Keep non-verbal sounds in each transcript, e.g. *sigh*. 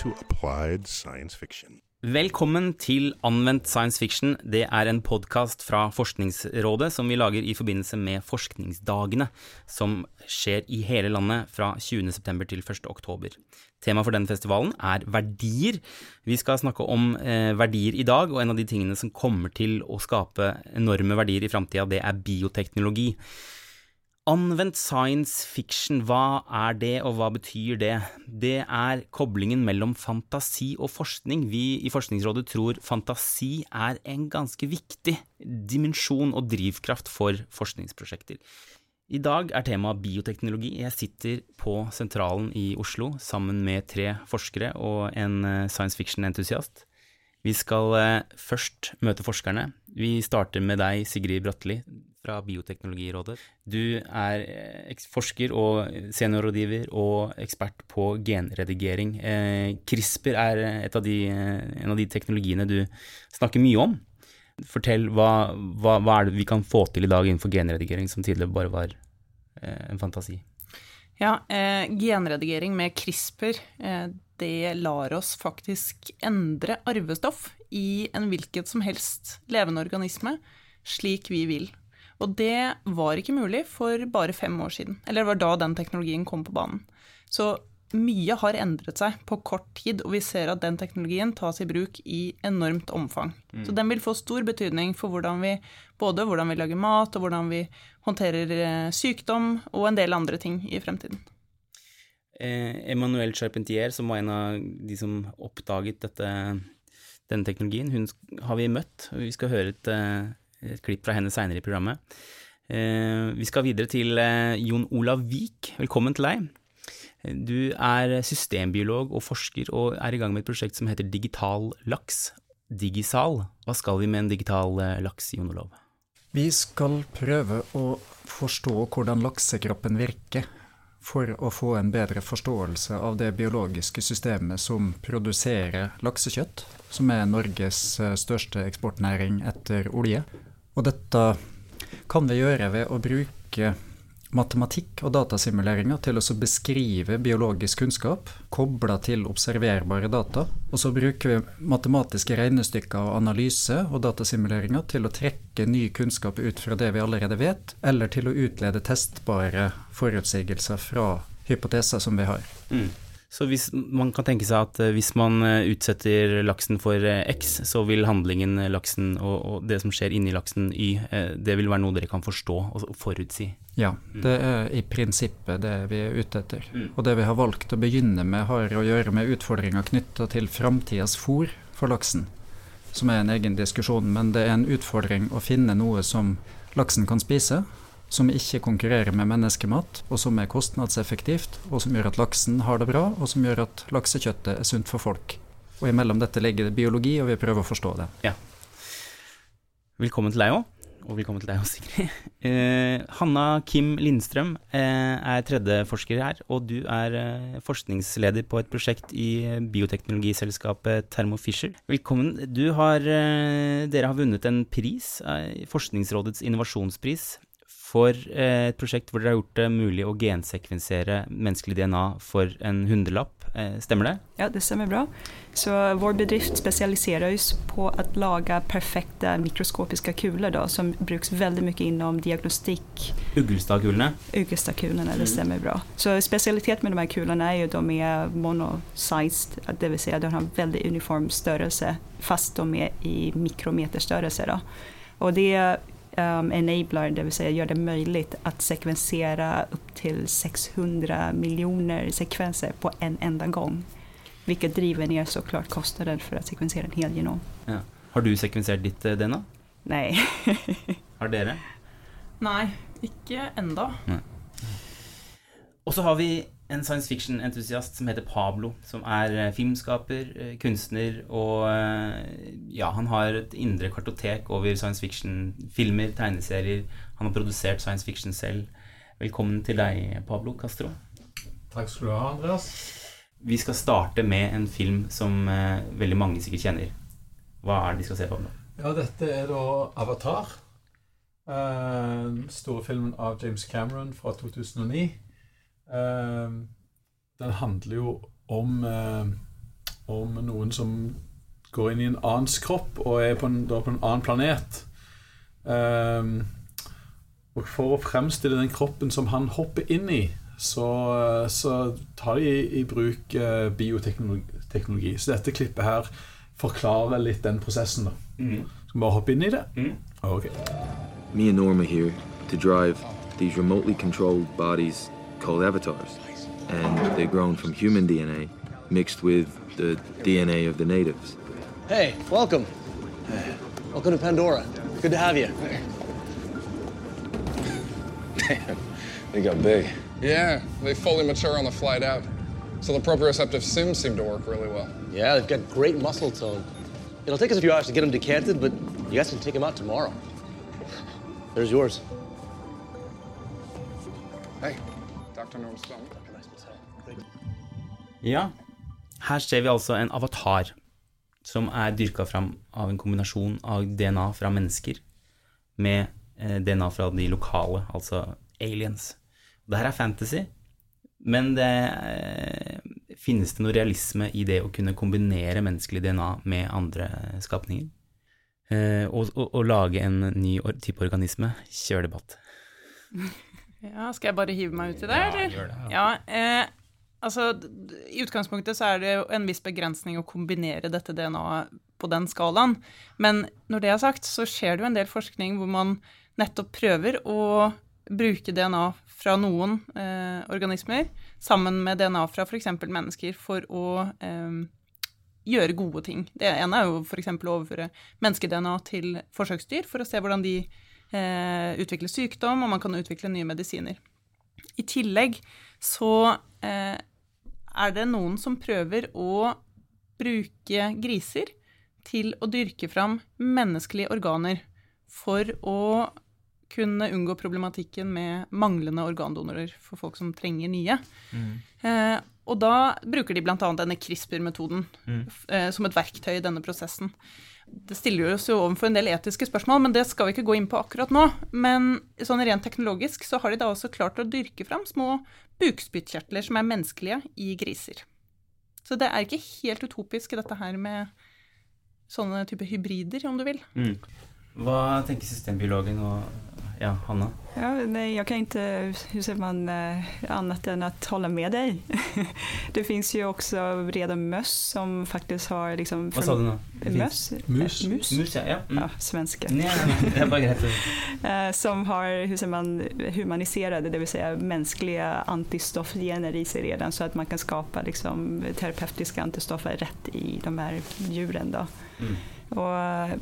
to Applied Science Fiction. Velkommen til Anvendt science fiction. Det er en podkast fra Forskningsrådet som vi lager i forbindelse med Forskningsdagene, som skjer i hele landet fra 20.9. til 1.10. Temaet for den festivalen er verdier. Vi skal snakke om eh, verdier i dag, og en av de tingene som kommer til å skape enorme verdier i framtida, det er bioteknologi. Anvendt science fiction, hva er det, og hva betyr det? Det er koblingen mellom fantasi og forskning. Vi i Forskningsrådet tror fantasi er en ganske viktig dimensjon og drivkraft for forskningsprosjekter. I dag er temaet bioteknologi. Jeg sitter på Sentralen i Oslo sammen med tre forskere og en eh, science fiction-entusiast. Vi skal eh, først møte forskerne. Vi starter med deg, Sigrid Bratteli fra Bioteknologirådet. Du er eh, forsker og seniorrådgiver og ekspert på genredigering. Eh, CRISPR er av de, en av de teknologiene du snakker mye om. Fortell hva, hva, hva, er det vi kan få til i dag innenfor genredigering, som tidligere bare var en fantasi? Ja, eh, genredigering med CRISPR eh, det lar oss faktisk endre arvestoff i en hvilket som helst levende organisme slik vi vil. Og det var ikke mulig for bare fem år siden. Eller det var da den teknologien kom på banen. Så mye har endret seg på kort tid, og vi ser at den teknologien tas i bruk i enormt omfang. Mm. Så den vil få stor betydning for hvordan vi, både hvordan vi lager mat, og hvordan vi håndterer eh, sykdom og en del andre ting i fremtiden. Eh, Emmanuel Charpentier, som var en av de som oppdaget dette, denne teknologien, hun har vi møtt. og Vi skal høre et, eh, et klipp fra henne seinere i programmet. Eh, vi skal videre til eh, Jon Olav Vik. Velkommen til deg. Du er systembiolog og forsker, og er i gang med et prosjekt som heter Digital laks. Digisal. Hva skal vi med en digital eh, laks, Jon Olav? Vi skal prøve å forstå hvordan laksekroppen virker, for å få en bedre forståelse av det biologiske systemet som produserer laksekjøtt, som er Norges største eksportnæring etter olje. Og dette kan vi gjøre ved å bruke matematikk og datasimuleringer til å beskrive biologisk kunnskap kobla til observerbare data. Og så bruker vi matematiske regnestykker og analyse og datasimuleringer til å trekke ny kunnskap ut fra det vi allerede vet, eller til å utlede testbare forutsigelser fra hypoteser som vi har. Mm. Så hvis man kan tenke seg at eh, hvis man eh, utsetter laksen for eh, X, så vil handlingen laksen og, og det som skjer inni laksen Y, det vil være noe dere kan forstå og forutsi? Ja, mm. det er i prinsippet det vi er ute etter. Mm. Og det vi har valgt å begynne med, har å gjøre med utfordringer knytta til framtidas fôr for laksen, som er en egen diskusjon. Men det er en utfordring å finne noe som laksen kan spise, som ikke konkurrerer med menneskemat, og som er kostnadseffektivt, og som gjør at laksen har det bra, og som gjør at laksekjøttet er sunt for folk. Og imellom dette ligger det biologi, og vi prøver å forstå det. Ja. Velkommen til deg òg, og velkommen til deg òg, Sigrid. *laughs* Eh, Hanna Kim Lindstrøm eh, er tredjeforsker her, og du er eh, forskningsleder på et prosjekt i bioteknologiselskapet Thermo Fisher. Velkommen. Har, eh, dere har vunnet en pris, eh, Forskningsrådets innovasjonspris, for eh, et prosjekt hvor dere har gjort det mulig å gensekvensere menneskelig DNA for en hundrelapp. Eh, stemmer det? Ja, det stemmer bra. Så vår bedrift spesialiserer oss på å lage perfekte mikroskopiske kuler da, som brukes veldig mye innom diagnostikk. Uglestadkulene? Uglestadkulene, det mm. stemmer bra. Så spesialitet med de her kulene er jo de er monosized, dvs. Si de har veldig uniform størrelse, fast de er i mikrometerstørrelse. Da. Og det um, enabler, det vill säga gör det möjligt att sekvensera upp till 600 miljoner sekvenser på en enda gång. Vilket driver ner såklart kostnaden för att sekvensera en hel genom. Ja. Har du sekvensert ditt uh, DNA? Nei. *laughs* har dere? Nei, ikke enda. Nei. Og så har vi en science fiction-entusiast som heter Pablo, som er eh, filmskaper, eh, kunstner og eh, Ja, han har et indre kartotek over science fiction-filmer, tegneserier. Han har produsert science fiction selv. Velkommen til deg, Pablo Castro. Takk skal du ha, Andreas. Vi skal starte med en film som veldig mange sikkert kjenner. Hva er det de skal se på? nå? Ja, dette er da Avatar. Store filmen av James Cameron fra 2009. Ehm, den handler jo om eh, om noen som går inn i en annens kropp og er på en, da på en annen planet. Ehm, og for å fremstille den kroppen som han hopper inn i, så, så tar de i, i bruk eh, bioteknologi. Så dette klippet her forklarer litt den prosessen. da. Skal vi bare hoppe inn i det? Ok. Me and Norma here to drive these remotely controlled bodies called avatars. And they're grown from human DNA mixed with the DNA of the natives. Hey, welcome. Welcome to Pandora. Good to have you. Damn, *laughs* They got big. Yeah, they fully mature on the flight out. So the proprioceptive sims seem to work really well. Yeah, they've got great muscle tone. It'll take us a few hours to get them decanted, but you guys can take them out tomorrow. There's yours. Hey, Dr. Norm Stone. Ja, her ser vi altså en avatar som er dyrka fram av en kombinasjon av DNA fra mennesker med eh, DNA fra de lokale, altså aliens. Det her er fantasy, men det eh, finnes det noe realisme i det å kunne kombinere menneskelig DNA med andre skapninger? Eh, og, og, og lage en ny type organisme? Kjør debatt. *laughs* Ja, skal jeg bare hive meg ut i det, eller? gjør det, Ja, eh, altså, I utgangspunktet så er det jo en viss begrensning å kombinere dette DNA-et på den skalaen. Men når det er sagt, så skjer det jo en del forskning hvor man nettopp prøver å bruke DNA fra noen eh, organismer sammen med DNA fra f.eks. mennesker for å eh, gjøre gode ting. Det ene er jo f.eks. å overføre menneske-DNA til forsøksdyr for å se hvordan de eh, utvikler sykdom, og man kan utvikle nye medisiner. I tillegg så eh, er det noen som prøver å bruke griser til å dyrke fram menneskelige organer for å kunne unngå problematikken med manglende organdonorer for folk som trenger nye. Eh, og da bruker de bl.a. denne CRISPR-metoden mm. eh, som et verktøy i denne prosessen. Det stiller oss jo overfor en del etiske spørsmål, men det skal vi ikke gå inn på akkurat nå. Men sånn rent teknologisk så har de da også klart å dyrke fram små bukspyttkjertler som er menneskelige i griser. Så det er ikke helt utopisk dette her med sånne type hybrider, om du vil. Hva tenker systembiologen og ja, Hanna? Ja, nej, jag kan inte, hur säger man, eh, annat än att hålla med dig. *laughs* Det finns ju också redan möss som faktiskt har liksom... Hva sa du? Det Möss? Mus. Eh, Mus? Mus, ja. ja. Mm. Ja, svenska. Nei, nej, nej. det. *laughs* Eh, som har hur säger man, humaniserade, det vill säga mänskliga antistoffgener i sig redan så att man kan skapa liksom, terapeutiska antistoffer rätt i de här djuren. Då. Mm. Och,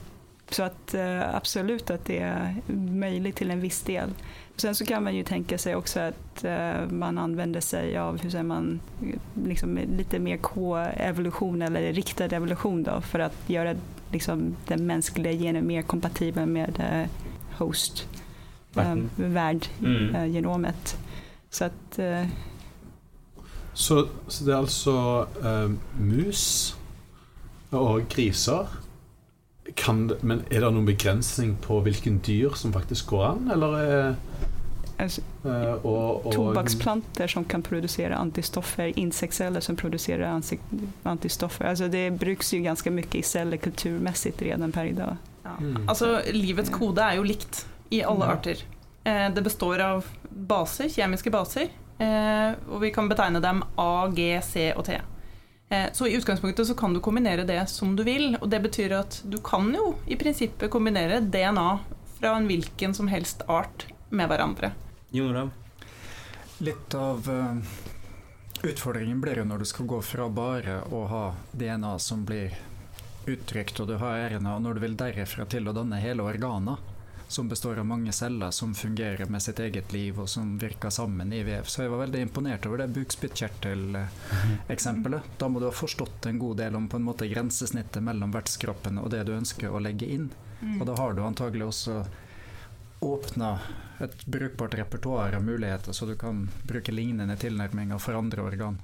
så att eh, absolut att det är möjligt till en viss del. Sen så kan man ju tänka sig också att eh, man använder sig av hur säger man, liksom lite mer K-evolution eller riktad evolution då, för att göra liksom, den mänskliga genen mer kompatibel med eh, host, eh, Verden. Mm. genomet. Så att Så, så det er altså eh, mus og griser. Kan, men er det noen begrensning på hvilken dyr som faktisk går an, eller altså, alltså, eh, og, og, tobaksplantor som kan produsere antistoffer, insektsceller som produserer antistoffer. Altså, det brukes jo ganske mye i celler kulturmessig redan per idag. Ja. Mm. Altså, livets kode er jo likt i alle Ja. arter. Eh, det består av baser, kjemiske baser, eh, og vi kan betegne dem A, G, C og T. Eh, så i utgangspunktet så kan du kombinere det som du vil, og det betyr at du kan jo i prinsippet kombinere DNA fra en hvilken som helst art med hverandre. Jon Olav? Litt av eh, utfordringen blir jo når du skal gå fra bare å ha DNA som blir uttrykt, og du har RNA, og når du vil derifra til å danne hele organer, som består av mange celler som fungerer med sitt eget liv, og som virker sammen i vev. Så jeg var veldig imponert over det bukspyttkjertel-eksempelet. Da må du ha forstått en god del om på en måte grensesnittet mellom vertskroppen og det du ønsker å legge inn. Og da har du antagelig også åpna et brukbart repertoar av muligheter, så du kan bruke lignende tilnærminger for andre organ.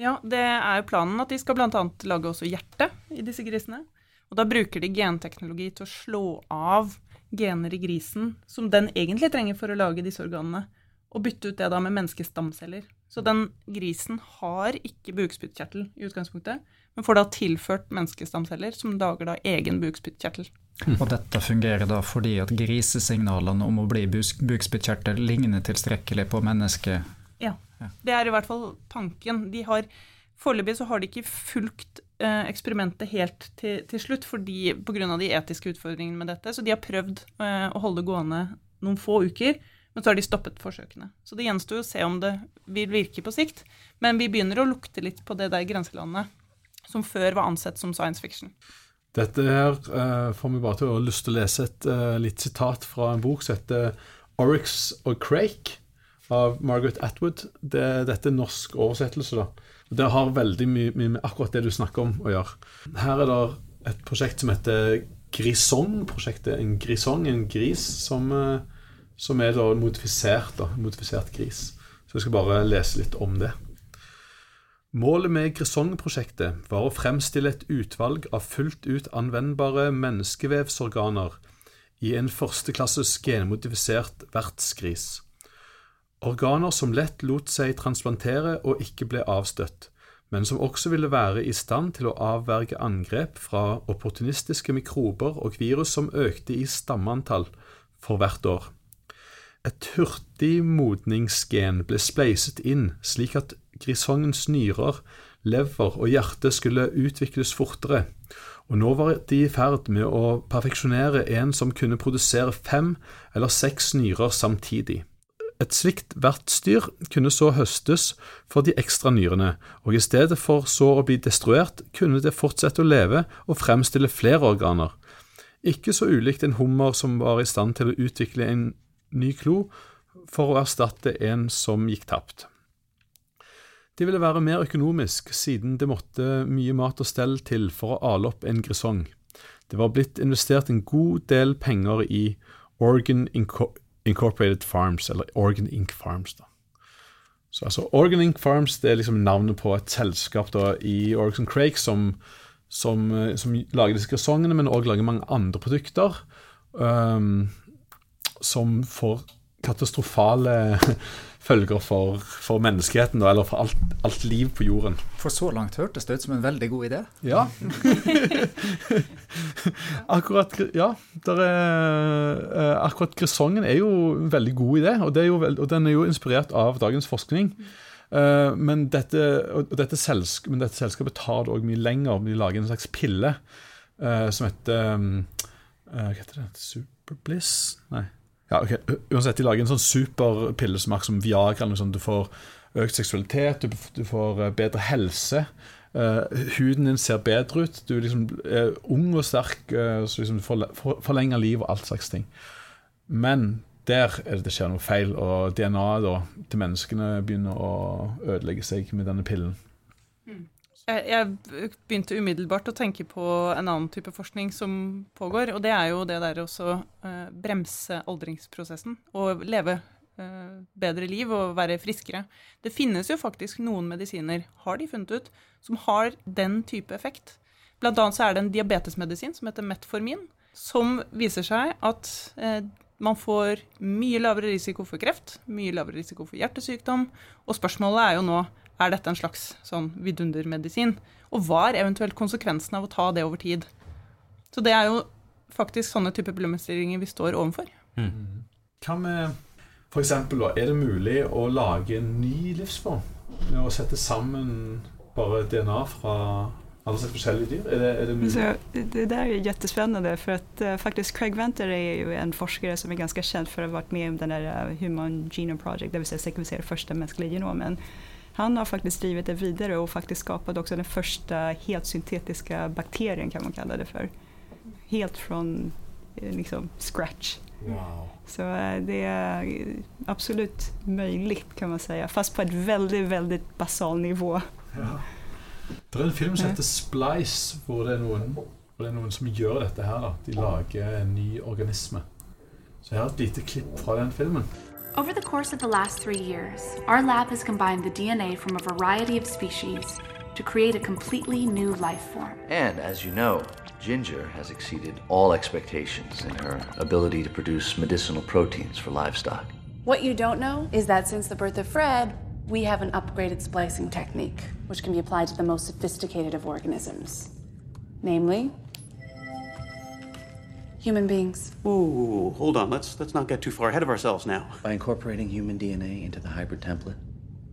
Ja, det er jo planen at de skal bl.a. lage også hjerte i disse grisene. Og da bruker de genteknologi til å slå av gener i grisen som den egentlig trenger for å lage disse organene, og bytte ut det da med menneskestamceller Så den grisen har ikke bukspyttkjertel i utgangspunktet, men får da tilført menneskestamceller som lager da egen bukspyttkjertel. *laughs* Og dette fungerer da fordi at grisesignalene om å bli bukspyttkjertel ligner tilstrekkelig på mennesket? Ja. Det er i hvert fall tanken. De har Foreløpig så har de ikke fulgt eksperimentet helt til, til slutt fordi pga. de etiske utfordringene med dette. Så de har prøvd eh, å holde det gående noen få uker, men så har de stoppet forsøkene. Så det gjenstår å se om det vil virke på sikt. Men vi begynner å lukte litt på det der grenselandet som før var ansett som science fiction. Dette her eh, får vi bare til å lyst til å lese et eh, litt sitat fra en bok som heter Oryx og Crake av Margaret Atwood. Det, dette er norsk oversettelse, da. Det har veldig mye, med akkurat det du snakker om å gjøre. Her er det et prosjekt som heter Grisong-prosjektet. En grisong, en gris, som, eh, som er da modifisert, da, modifisert gris. Så jeg skal bare lese litt om det. Målet med Grisong-prosjektet var å fremstille et utvalg av fullt ut anvendbare menneskevevsorganer i en førsteklasses genmodifisert vertsgris. Organer som lett lot seg transplantere og ikke ble avstøtt, men som også ville være i stand til å avverge angrep fra opportunistiske mikrober og virus som økte i stammeantall for hvert år. Et hurtig modningsgen ble spleiset inn slik at grisongens nyrer, lever og hjerte skulle utvikles fortere, og nå var de i ferd med å perfeksjonere en som kunne produsere fem eller seks nyrer samtidig. Et slikt vertsdyr kunne så høstes for de ekstra nyrene, og i stedet for så å bli destruert, kunne det fortsette å leve og fremstille flere organer. Ikke så ulikt en hummer som var i stand til å utvikle en ny klo for å erstatte en som gikk tapt. Det ville være mer økonomisk, siden det måtte mye mat og stell til for å ale opp en grisong. Det var blitt investert en god del penger i Organ Incorporated Farms, eller Organ Ink Farms. da. Så altså, Organ Ink Farms det er liksom navnet på et selskap da, i Organ Crake som, som, eh, som, lager disse grisongene, men òg lager mange andre produkter. Um, som får katastrofale *laughs* følger for, for menneskeheten, eller for alt, alt, liv på jorden. For så langt hørtes det ut som en veldig god idé. Ja. *laughs* akkurat ja, er, uh, akkurat grisongen er jo en veldig god idé, og, jo veld, og den er jo inspirert av dagens forskning. Uh, men, dette, dette selsk, men, dette, selskapet tar det òg mye lenger. De lager en slags pille uh, som heter Hva heter det? Superbliss? Nei. Ja, ok. Uansett, de lager en sånn superpille som Viagra. Eller sånn. Du får økt seksualitet, du, du får bedre helse. Uh, huden din ser bedre ut. Du liksom er ung og sterk, uh, så liksom du får forlenger liv og alt slags ting. Men der er det det skjer noe feil, og DNA-et til menneskene begynner å ødelegge seg med denne pillen. Jeg, jeg begynte umiddelbart å tenke på en annen type forskning som pågår, og det er jo det der å uh, bremse aldringsprosessen og leve uh, bedre liv og være friskere. Det finnes jo faktisk noen medisiner, har de funnet ut, som har den type effekt. Blant annet så er det en diabetesmedisin som heter Metformin, som viser seg at uh, man får mye lavere risiko for kreft, mye lavere risiko for hjertesykdom, og spørsmålet er jo nå er dette en slags sånn vidundermedisin? Og hva er eventuelt konsekvensen av å ta det over tid? Så det er jo faktisk sånne typer problemstillinger vi står overfor. Mm. Hva med f.eks. er det mulig å lage en ny livsform med å sette sammen bare DNA fra alle slags forskjellige dyr? Er det, er det, mulig? Så, det der er kjempespennende. For at, uh, faktisk Craig Venter er jo en forsker som er ganske kjent for å ha vært med om den där uh, Human Genome Project, det sekvensere første menneskelige första mänskliga genomen. Han har faktisk drevet det videre og faktisk skapt också den første helt syntetiske bakterien kan man kalla det for. Helt från eh, liksom scratch. Wow. Så det er absolut mulig, kan man säga, fast på et veldig, veldig basalt nivå. Ja. Det er en film som heter Splice, hvor det er noen, det er noen som gjør dette her. Da. De lager en ny organisme. Så jeg har et lite klipp fra den filmen. Over the course of the last three years, our lab has combined the DNA from a variety of species to create a completely new life form. And as you know, Ginger has exceeded all expectations in her ability to produce medicinal proteins for livestock. What you don't know is that since the birth of Fred, We have an upgraded splicing technique, which can be applied to the most sophisticated of organisms, namely human beings. Ooh, hold on. Let's let's not get too far ahead of ourselves now. By incorporating human DNA into the hybrid template,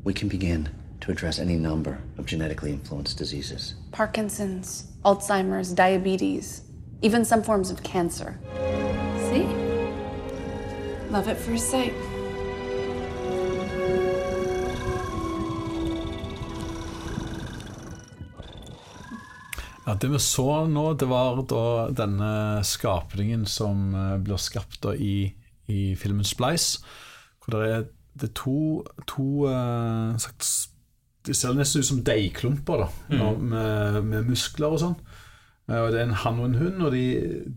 we can begin to address any number of genetically influenced diseases. Parkinson's, Alzheimer's, diabetes, even some forms of cancer. See? Love at first sight. Ja, Det vi så nå, det var da denne skapningen som eh, blir skapt da i, i filmen Splice. Hvor det er, det er to, to uh, sagt, Det ser nesten ut som deigklumper, da, Mm. med, med muskler og sånn. Eh, Og Det er en hann og en hund, og de,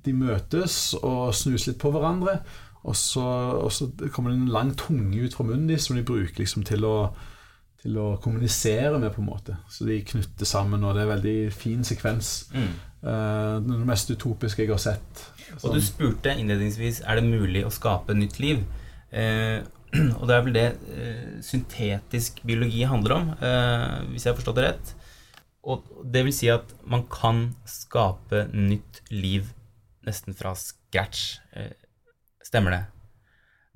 de møtes og snuser litt på hverandre. Og så, og så kommer det en lang tunge ut fra munnen deres som de bruker liksom til å til å kommunisere med, på en måte. Så de knytter sammen, og det er en veldig fin sekvens. Mm. Uh, det mest utopiske jeg har sett. Og du spurte innledningsvis er det mulig å skape nytt liv. Uh, *clears throat* og det er vel det uh, syntetisk biologi handler om, hvis jeg har forstått det rett. Og det vil si at man kan skape nytt liv nesten fra scratch. Stemmer det?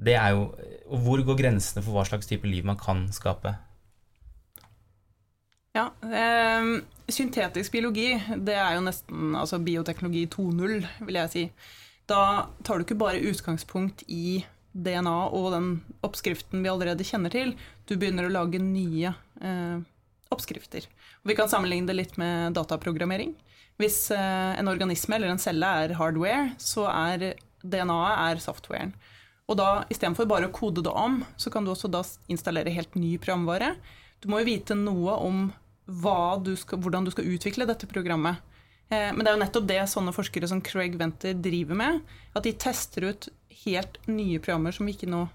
Det er jo Og hvor går grensene for hva slags type liv man kan skape? Ja, eh, syntetisk biologi, det er jo nesten altså bioteknologi 2.0, vil jeg si. Da tar du ikke bare utgangspunkt i DNA og den oppskriften vi allerede kjenner til, du begynner å lage nye eh, oppskrifter. Og vi kan sammenligne det litt med dataprogrammering. Hvis eh, en organisme eller en celle er hardware, så er DNA-et softwaren. Og da istedenfor bare å kode det om, så kan du også da installere helt ny programvare. Du må jo vite noe om du skal, hvordan du skal utvikle dette programmet. Eh, men det er jo nettopp det sånne forskere som Craig Venter driver med. At de tester ut helt nye programmer som vi ikke, nå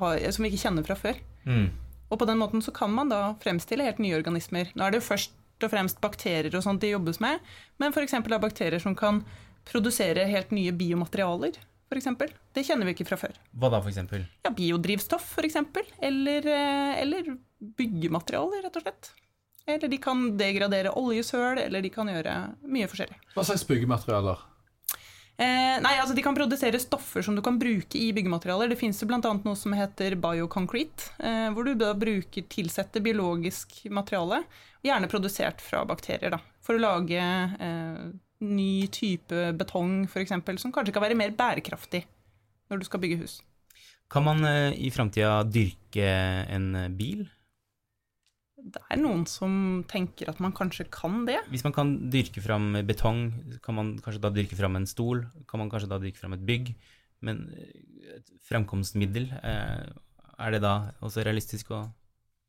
har, som vi ikke kjenner fra før. Mm. Og på den måten så kan man da fremstille helt nye organismer. Nå er det jo først og fremst bakterier og sånt de jobbes med, men f.eks. av bakterier som kan produsere helt nye biomaterialer. For eksempel. det kjenner vi ikke fra før. Hva da, eksempel? Ja, Biodrivstoff, f.eks. Eller, eh, eller byggematerialer, rett og slett. Eller de kan degradere oljesøl, eller de kan gjøre mye forskjellig. Hva slags byggematerialer? Eh, nei, altså De kan produsere stoffer som du kan bruke i byggematerialer. Det fins bl.a. noe som heter bioconcrete, eh, hvor du da bruker tilsette biologisk materiale, gjerne produsert fra bakterier, da, for å lage eh, ny type betong f.eks., som kanskje kan være mer bærekraftig når du skal bygge hus. Kan man eh, i framtida dyrke en bil? Det er noen som tenker at man kanskje kan det. Hvis man kan dyrke fram betong, kan man kanskje da dyrke fram en stol? Kan man kanskje da dyrke fram et bygg? Men eh, et fremkomstmiddel, eh, er det da også realistisk å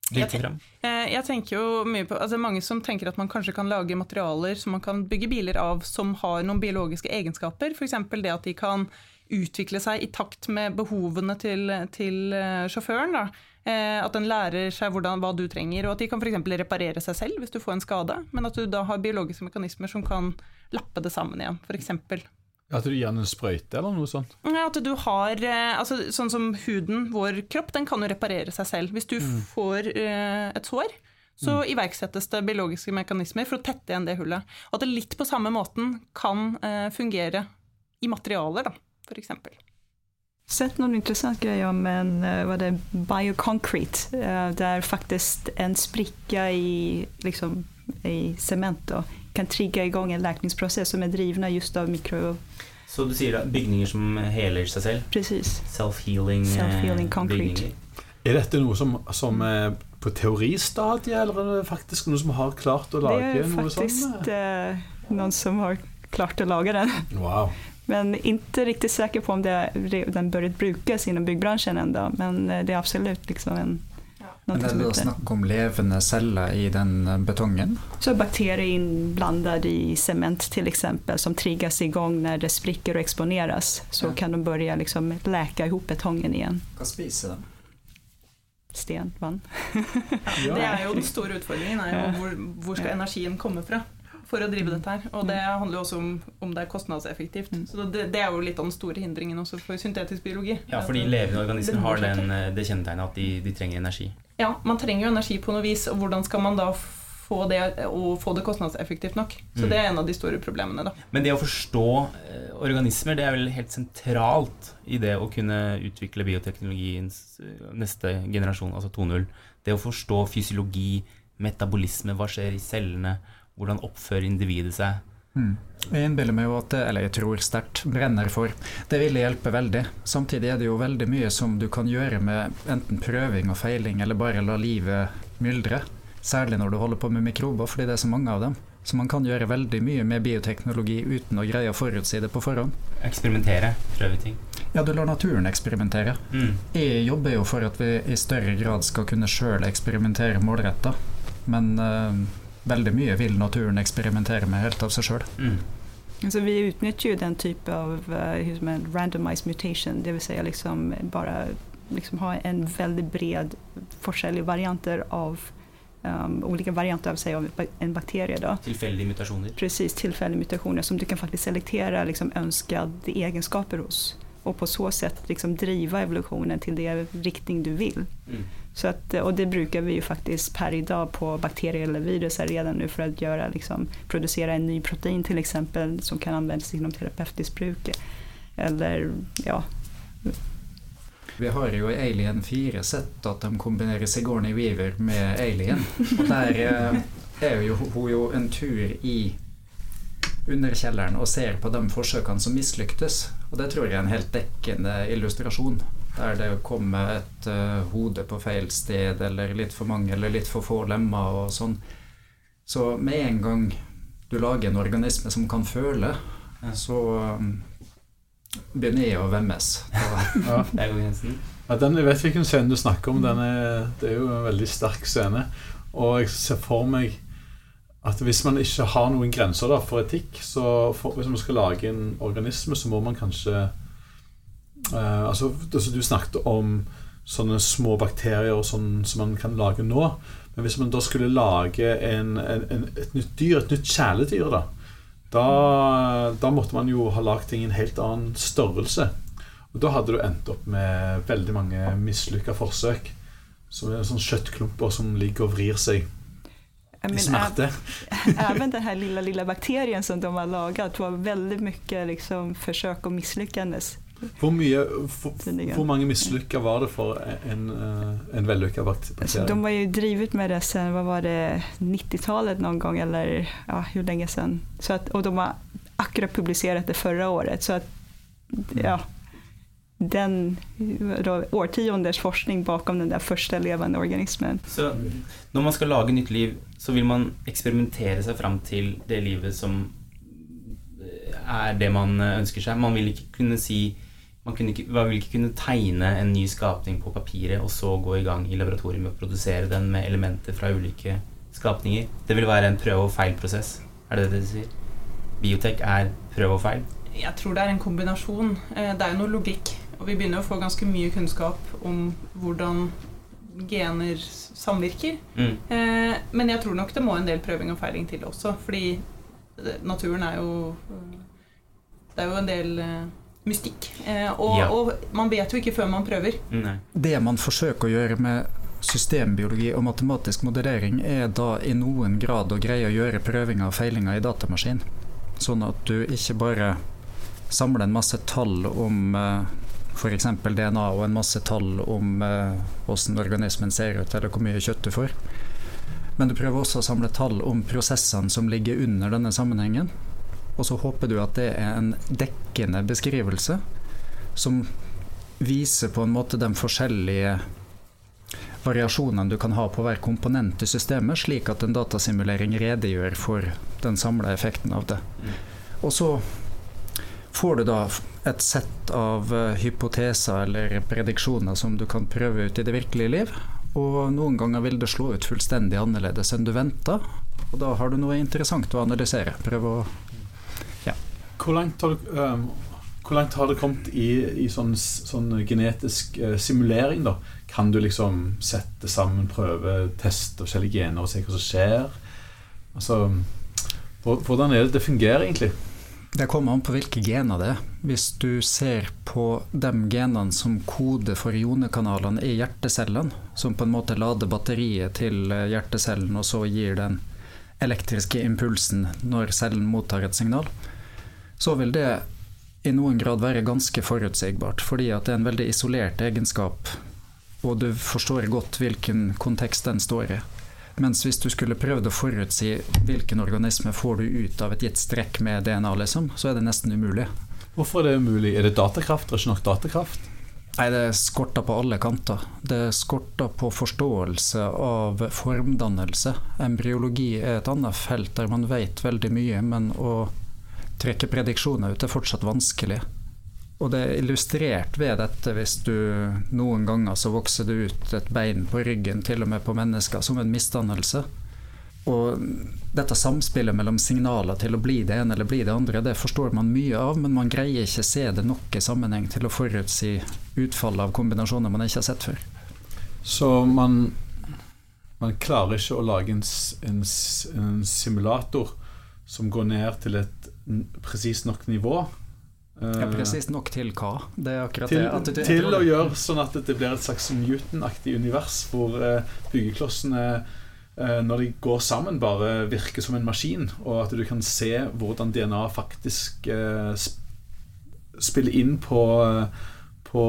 dyrke jeg fram? Eh, Jeg tenker jo mye på, altså Mange som tenker at man kanskje kan lage materialer som man kan bygge biler av som har noen biologiske egenskaper. F.eks. det at de kan utvikle seg i takt med behovene til, til sjåføren. Da. Eh, At den lærer seg hvordan, hva du trenger, og at de kan f.eks. reparere seg selv hvis du får en skade. Men at du da har biologiske mekanismer som kan lappe det sammen igjen, f.eks. At du gir den en sprøyte eller noe sånt? Ja, At du har eh, altså, Sånn som huden, vår kropp, den kan jo reparere seg selv. Hvis du Mm. får eh, et sår, så iverksettes det biologiske mekanismer for å tette igjen det hullet. Og at det litt på samme måten kan eh, fungere i materialer, da, eksempel. Sett noen interessante greier om en var det bioconcrete Det er faktisk en spricka i, liksom, i cement då, kan trigga igång en läkningsprocess som är drivna just av mikro... Så du sier da bygninger som heler seg selv? Precis. Self-healing eh, Self-healing concrete. Er dette noe som, som er på teoristadiet, eller er det faktisk noe som har klart å lage noe sånt? faktisk noen som har klart å lage den. Wow. Men inte riktigt säker på om det, den börjat brukes inom byggbranschen ennå, Men eh, det er absolut liksom en, Men er det da snakk om levende celler i den eh, betongen? Så bakterier innblandet i cement f.eks., som som i gang når det spricker og eksponeres. Så kan de begynne liksom läka ihop betongen igjen. Hva spiser de? Sten, vann. Det er jo den *laughs* store utfordringen, er jo hvor, hvor skal energien komme fra for å drive dette her. Og det handler jo også om om det er kostnadseffektivt. Så det, det er jo litt av den store hindringen også for syntetisk biologi. Ja, fordi levende organismer har den, eh, det kjennetegnet at de, de trenger energi. Ja, man trenger jo energi på noe vis, og hvordan skal man da få det, og få det kostnadseffektivt nok? Så Mm. det er en av de store problemene, da. Men det å forstå eh, organismer, det er vel helt sentralt i det å kunne utvikle bioteknologiens eh, neste generasjon, altså 2.0. Det å forstå fysiologi, metabolisme, hva skjer i cellene, hvordan oppfører individet seg. Mm. Jeg innbiller meg jo at det, eller jeg tror sterkt, brenner for. Det ville hjelpe veldig. Samtidig er det jo veldig mye som du kan gjøre med enten prøving og feiling, eller bare la livet myldre. Særlig når du holder på med mikrober, fordi det er så mange av dem. Så man kan gjøre veldig mye med bioteknologi uten å greie å forutsi det på forhånd. Eksperimentere, prøve ting. Ja, du lar naturen eksperimentere. Mm. Jeg jobber jo for at vi i større grad skal kunne sjøl eksperimentere målretta, men eh, veldig mye vil naturen eksperimentere med helt av seg sjøl. Mm. Alltså vi utnytter jo den type av uh, hur som en randomized mutation, det Si säga liksom bare liksom ha en veldig bred forskjellige varianter av um, olika varianter av sig av en bakterie. Då. Tilfeldige mutasjoner. Precis, tillfälliga mutationer som du kan faktiskt selektera liksom, önskade egenskaper hos och på så sätt liksom, driva evolutionen till den riktning du vill. Mm. Så att, och det brukar vi ju faktiskt per idag på bakterier eller virus redan nu för att liksom, producera en ny protein till exempel som kan användas inom terapeutiskt bruk. Eller ja, Vi har jo i Alien 4 sett at de kombinerer Sigourney Weaver med Alien. Og der eh, er jo hun jo en tur i underkjelleren og ser på de forsøkene som mislyktes. Og det tror jeg er en helt dekkende illustrasjon. Der det å komme et uh, hode på feil sted, eller litt for mange eller litt for få lemmer og sånn. Så med en gang du lager en organisme som kan føle, så um, begynner jeg å vemmes. *laughs* Ja. Ja, den, jeg vet hvilken scene du snakker om. Den er, det er jo en veldig sterk scene. Og jeg ser for meg at hvis man ikke har noen grenser da, for etikk, så for, hvis man skal lage en organisme, så må man kanskje eh, altså, altså Du snakket om sånne små bakterier sånn, som man kan lage nå. Men hvis man da skulle lage en, en, en, et nytt dyr, et nytt kjæledyr, da, da, da måtte man jo ha lagd ting i en helt annen størrelse. Og da hadde du endt opp med veldig mange mislykka forsøk. Som er sånne kjøttklumper som ligger og vrir seg i smerte. äv- Även den här lilla, lilla bakterien som de har lagat var väldigt mycket liksom, försök och misslyckades. Hvor, mye, for, hvor mange mislykka var det for en, eh, en vellykka bak- Alltså, bakterie? de har ju drivit med det sen, vad var det, 90-talet någon gång eller ja, hur länge sen. Så att, och de har akkurat publicerat det förra året. Så att, ja, den årtionders forskning bakom den der første levende organismen. Så når man skal lage nytt liv, så vil man eksperimentere seg fram til det livet som eh, er det man eh, ønsker seg. Man vil ikke kunne si man kunne ikke, vil ikke kunne tegne en ny skapning på papiret og så gå i gang i laboratoriet med å produsere den med elementer fra ulike skapninger. Det vil være en prøve- og feil-prosess. Er det det du sier? Biotek er prøve og feil? Jeg tror det er en kombinasjon. Eh, Det er jo noe logikk. Og vi begynner å få ganske mye kunnskap om hvordan gener samvirker. Mm. Eh, Men jeg tror nok det må en del prøving og feiling til også. Fordi naturen er jo Det er jo en del eh, mystikk. Eh, Og, Ja. og man vet jo ikke før man prøver. Det man forsøker å gjøre med systembiologi og matematisk modellering, er da i noen grad å greie å gjøre prøvinger og feilinger i datamaskin. Sånn at du ikke bare samler en masse tall om f.eks. DNA og en masse tall om eh, hvordan organismen ser ut, eller hvor mye kjøtt du får. Men du prøver også å samle tall om prosessene som ligger under denne sammenhengen. Og så håper du at det er en dekkende beskrivelse som viser på en måte de forskjellige variasjonene du kan ha på hver komponent i systemet, slik at en datasimulering redegjør for den samla effekten av det. Og så får du da et sett av eh, hypoteser eller prediksjoner som du kan prøve ut i det virkelige liv. Og noen ganger vil det slå ut fullstendig annerledes enn du venta. Og da har du noe interessant å analysere. Prøve å Ehm, hvor langt har det kommet i, i sånn, sånn genetisk uh, simulering? da? Kan du liksom sette sammen prøve, teste forskjellige gener og se hva som skjer? Altså, Hvordan er det det fungerer, egentlig? Det kommer an på hvilke gener det er. Hvis du ser på de genene som koder for ionekanalene i hjertecellene, som på en måte lader batteriet til eh, hjertecellen og så gir den elektriske impulsen når cellen mottar et signal, så vil det i noen grad være ganske forutsigbart, fordi at det er en veldig isolert egenskap, og du forstår godt hvilken kontekst den står i. Mens hvis du skulle prøvd å forutsi hvilken organisme får du ut av et gitt strekk med DNA, liksom, så er det nesten umulig. Hvorfor er det umulig? Er det datakraft? Er det ikke nok datakraft? Nei, det skorter på alle kanter. Det skorter på forståelse av formdannelse. Embryologi er et annet felt der man vet veldig mye, men å trekke prediksjoner ut er fortsatt vanskelig. Og det er illustrert ved dette hvis du noen ganger så vokser det ut et bein på ryggen, til og med på mennesker, som en misdannelse. Og dette samspillet mellom signaler til å bli det ene eller bli det andre, det forstår man mye av, men man greier ikke se det nok i sammenheng til å forutsi utfallet av kombinasjoner man ikke har sett før. Så man, man klarer ikke å lage en, en, en simulator som går ned til et presist nok nivå? Ja, Presist nok til hva? Det er akkurat til, det. Du, til å gjøre sånn at det blir et slags Newton-aktig univers hvor uh, byggeklossene uh, når de går sammen, bare virker som en maskin, og at du kan se hvordan DNA faktisk spiller inn på, på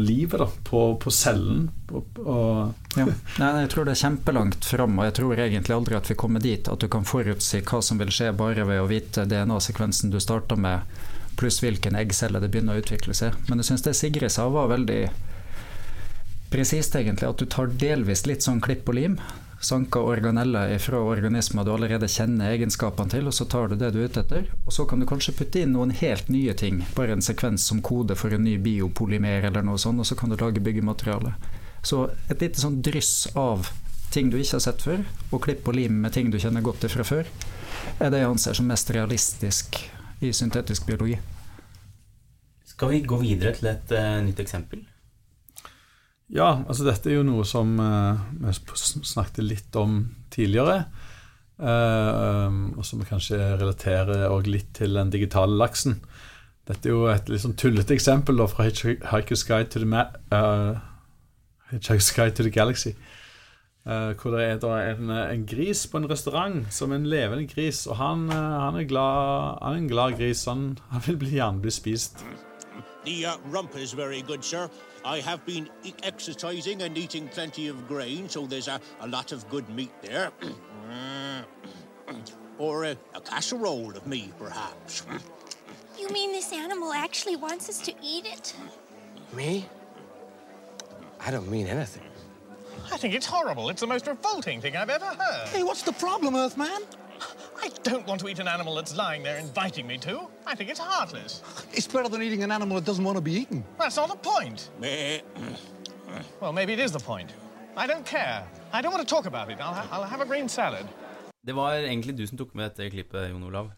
livet, da, på, på cellen. ja. Nei, jeg tror det er kjempelangt fram, og jeg tror egentlig aldri at vi kommer dit at du kan forutsi hva som vil skje bare ved å vite DNA-sekvensen du starta med, pluss hvilken eggcelle det begynner å utvikle seg. Men jeg syns det Sigrid sa var veldig presist, egentlig. At du tar delvis litt sånn klipp og lim. Sanka organeller fra organismer du allerede kjenner egenskapene til, og så tar du det du er ute etter. Og så kan du kanskje putte inn noen helt nye ting, bare en sekvens som kode for en ny biopolymer eller noe sånt, og så kan du lage byggemateriale. Så et lite sånn dryss av ting du ikke har sett før, og klipp og lim med ting du kjenner godt til fra før, er det jeg anser som mest realistisk i syntetisk biologi. Skal vi gå videre til et uh, nytt eksempel? Ja, altså dette er jo noe som uh, vi snakket litt om tidligere. Uh, um, og som kanskje relaterer litt til den digitale laksen. Dette er jo et litt sånn tullete eksempel da, fra Hitchhiker's Guide to the, Hitchhiker's Guide to the Galaxy. Uh, hvor det er da en, en, gris på en restaurant, som er en levende gris. Og han, uh, han, er, glad, han er en glad gris. Han, han vil gjerne bli spist. The uh, rump is very good, sir. I have been e exercising and eating plenty of grain, so there's a, a lot of good meat there. *clears throat* or a, a casserole of me, perhaps. You mean this animal actually wants us to eat it? Me? I don't mean anything. I think it's horrible. It's the most revolting thing I've ever heard. Hey, what's the problem, Earthman? I don't want to eat an animal that's lying there inviting me to. I think it's heartless. It's better than eating an animal that doesn't want to be eaten. That's not the point. well, maybe it is the point. I don't care. I don't want to talk about it. I'll, ha I'll have a green salad. Det var egentlig du som tok med dette klippet, Jon Olav.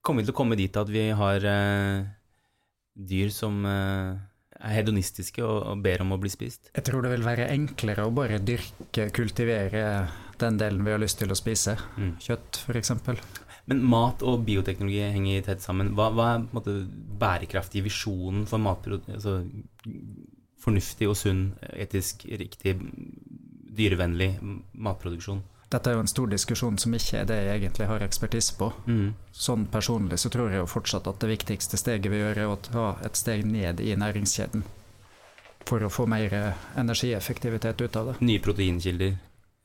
Kommer vi til å komme dit at vi har eh, dyr som eh, er hedonistiske og, og, ber om å bli spist? Jeg tror det vil være enklere å bare dyrke, kultivere den delen vi har lyst til å spise. Mm. Kjøtt, f.eks. Men mat og bioteknologi henger tett sammen. Hva, hva er på en bærekraftig visjonen for matproduksjon? Altså, fornuftig og sunn, etisk riktig, dyrevennlig matproduksjon? Dette er jo en stor diskusjon som ikke er det jeg egentlig har ekspertise på. Mm. Sånn personlig så tror jeg jo fortsatt at det viktigste steget vi gjør, er å ta et steg ned i næringskjeden. For å få mer energieffektivitet ut av det. Nye proteinkilder?